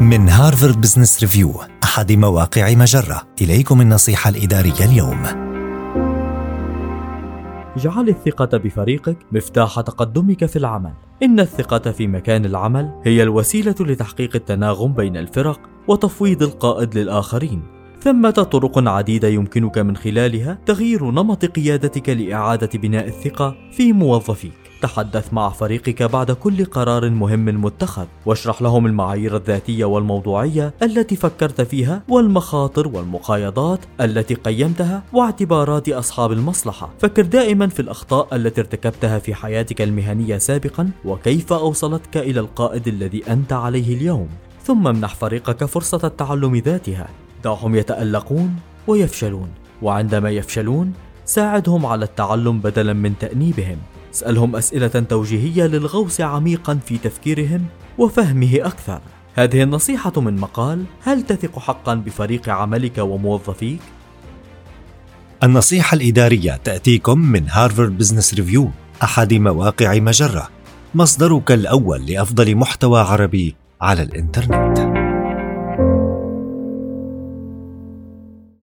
من هارفارد بزنس ريفيو أحد مواقع مجرة إليكم النصيحة الإدارية اليوم اجعل الثقة بفريقك مفتاح تقدمك في العمل. إن الثقة في مكان العمل هي الوسيلة لتحقيق التناغم بين الفرق وتفويض القائد للآخرين. ثمة طرق عديدة يمكنك من خلالها تغيير نمط قيادتك لإعادة بناء الثقة في موظفيك. تحدث مع فريقك بعد كل قرار مهم متخذ واشرح لهم المعايير الذاتية والموضوعية التي فكرت فيها والمخاطر والمقايضات التي قيمتها واعتبارات أصحاب المصلحة. فكر دائما في الأخطاء التي ارتكبتها في حياتك المهنية سابقا وكيف أوصلتك إلى القائد الذي أنت عليه اليوم. ثم امنح فريقك فرصة التعلم ذاتها. دعهم يتألقون ويفشلون وعندما يفشلون ساعدهم على التعلم بدلا من تأنيبهم. اسألهم أسئلة توجيهية للغوص عميقا في تفكيرهم وفهمه أكثر هذه النصيحة من مقال هل تثق حقا بفريق عملك وموظفيك؟ النصيحة الإدارية تأتيكم من هارفارد بزنس ريفيو أحد مواقع مجرة مصدرك الأول لأفضل محتوى عربي على الإنترنت